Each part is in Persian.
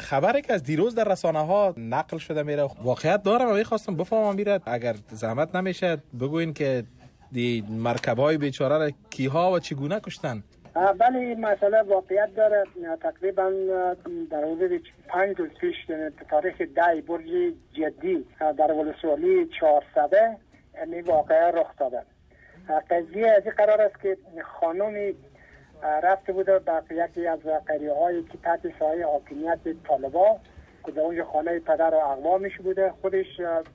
خبری که از دیروز در رسانه ها نقل شده میره. واقعیت دارم و خواستم بفهمم میره. اگر زحمت نمیشه بگوین که دی مرکب های بیچاره را کیها و چگونه کشتن؟ بله این مسئله واقعیت داره. تقریبا در حدود پنج روز پیش تاریخ ده برج جدی در ولسوالی چهارصده این واقعه رخ داده. قضیه از این قرار است که خانمی رفته بوده به یکی از قریه هایی که تحت سایه حاکمیت طالبا که در اونجا خانه پدر و اقوا میشه بوده. خودش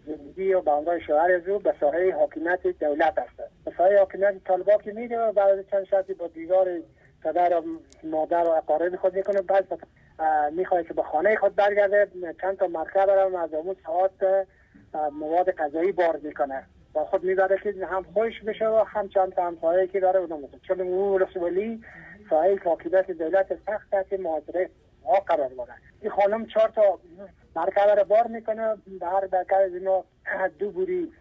زندگی و به شوهر از به سایه حاکمیت دولت است. به سایه حاکمیت طالبا که میده و بعد چند شرطی با دیدار پدر و مادر و اقارب خود می‌کنه. بعد می‌خواد که به خانه خود برگرده. چند تا مرکب هم از اون ساعت مواد غذایی بار می‌کنه. با خود می‌بره که هم خوش بشه و هم چند تا همسایه که داره اونم چون اون رسولی سایه حاکمیت دولت سخت است که محاضره ها قرار داره این خانم چهار تا مرکبه رو بار می‌کنه. به هر برکر از اینا دو بوری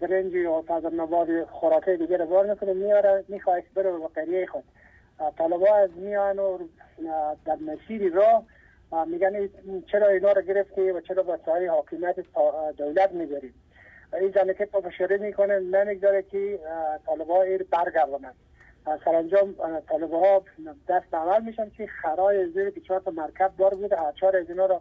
برنج و فضل نباد خوراکه دیگه رو بار می‌کنه میاره می‌خواه بره به قریه خود. طالبا از میان و در مسیر را میگن چرا اینا رو گرفتی و چرا با سایه حاکمیت دولت می‌برید این زنه که پافشاری می‌کنه نمی‌گذاره که ایر برگردانند سرانجام طالبه ها دست عمل میشن که خرای زیر که چهار تا مرکب دار بوده هر چهار از اینا رو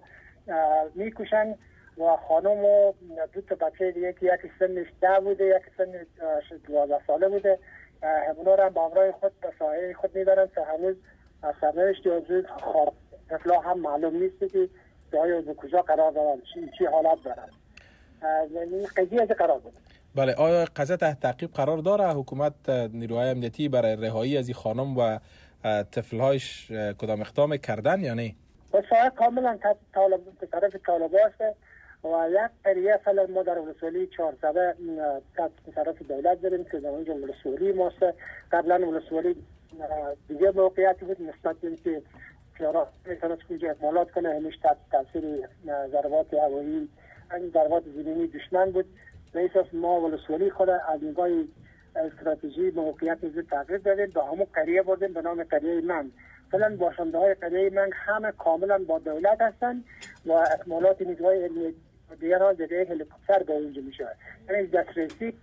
می‌کشن و خانم و دو تا بچه دیگه که یکی سنش ده بوده یکی سن دوازده ساله بوده همونا رو هم امرای خود به سایه خود می‌برن که هنوز سرنوشت یا خواب. اطلاع هم معلوم نیست که جای کجا قرار دارن چی حالت دارن. قضیه قرار بود. بله آیا قضیه تحت تعقیب قرار داره؟ حکومت نیروهای امنیتی برای رهایی از این خانم و طفلهایش کدام اقدام کردن یا نه؟ بسیار کاملا طالب طرف طالب است و یک قریه فعلا ما در ولسوالی چهارزده طرف دولت داریم که در اونجا ولسوالی ماست قبلا ولسوالی دیگه موقعیتی بود نسبت به اینکه پیارا می‌تونه کنجا اکمالات کنه همیش تحت تاثیر ضربات هوایی ضربات زمینی دشمن بود. رئیس ما ولسوالی خود از نگاه استراتژی موقعیت از تغییر دادیم. به همون قریه بردیم به نام قریه من. فعلا باشنده های قریه من همه کاملا با دولت هستند و اکمالات نیروهای دیگر ها دیگه هلیکوپتر به اونجا میشه. یعنی دسترسی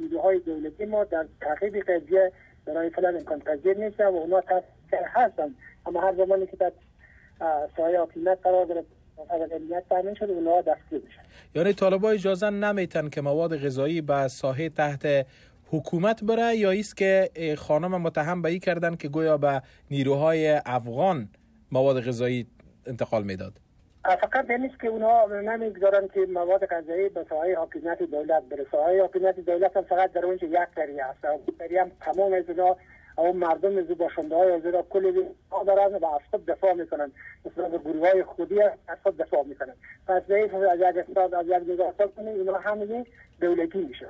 نیروهای دولتی ما در تعقیب قضیه برای فعلا امکان پذیر نیست و اونا هستن. اما هر زمانی که در سایه حاکمیت قرار داره یعنی طالبا اجازه نمیتن که مواد غذایی به ساحه تحت حکومت بره یا ایست که خانم متهم به ای کردن که گویا به نیروهای افغان مواد غذایی انتقال می‌داد؟ فقط نیست که اونها نمی‌گذارن که مواد غذایی به ساحه حاکمیت دولت بره. ساحه حاکمیت دولت هم فقط در اونجا یک قریه هست قریه هم تمام از اونها او مردم از باشنده های از را کلی دارن و از خود دفاع می‌کنن. مثلا به گروه های خودی از خود دفاع می‌کنن. پس به از یک استاد از یک نگاه کنیم اینا همه دولتی میشن.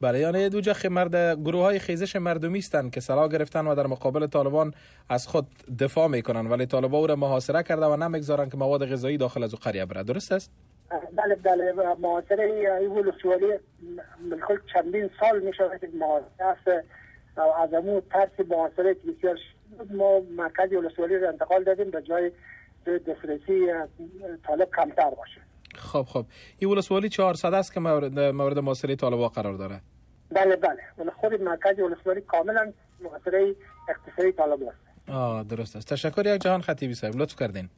بله یعنی دو جخ مرد گروه های خیزش مردمی هستند که سلاح گرفتن و در مقابل طالبان از خود دفاع می‌کنن. ولی طالبان او را محاصره کرده و نمی‌گذارن که مواد غذایی داخل از او قریه بره. درست است؟ بله بله. محاصره این سوالی بالکل چندین سال میشه که محاصره از امو ترس محاصره که بسیار ما مرکز ولسوالی رو انتقال دادیم به جای دسترسی طالب کمتر باشه. خب خب. این ولسوالی 400 است که مورد مورد محاصره طالبا قرار داره. بله بله. ولی خود مرکز ولسوالی کاملا محاصره اقتصادی طالب است. آه درست است. تشکر یک جهان خطیبی صاحب. لطف کردین.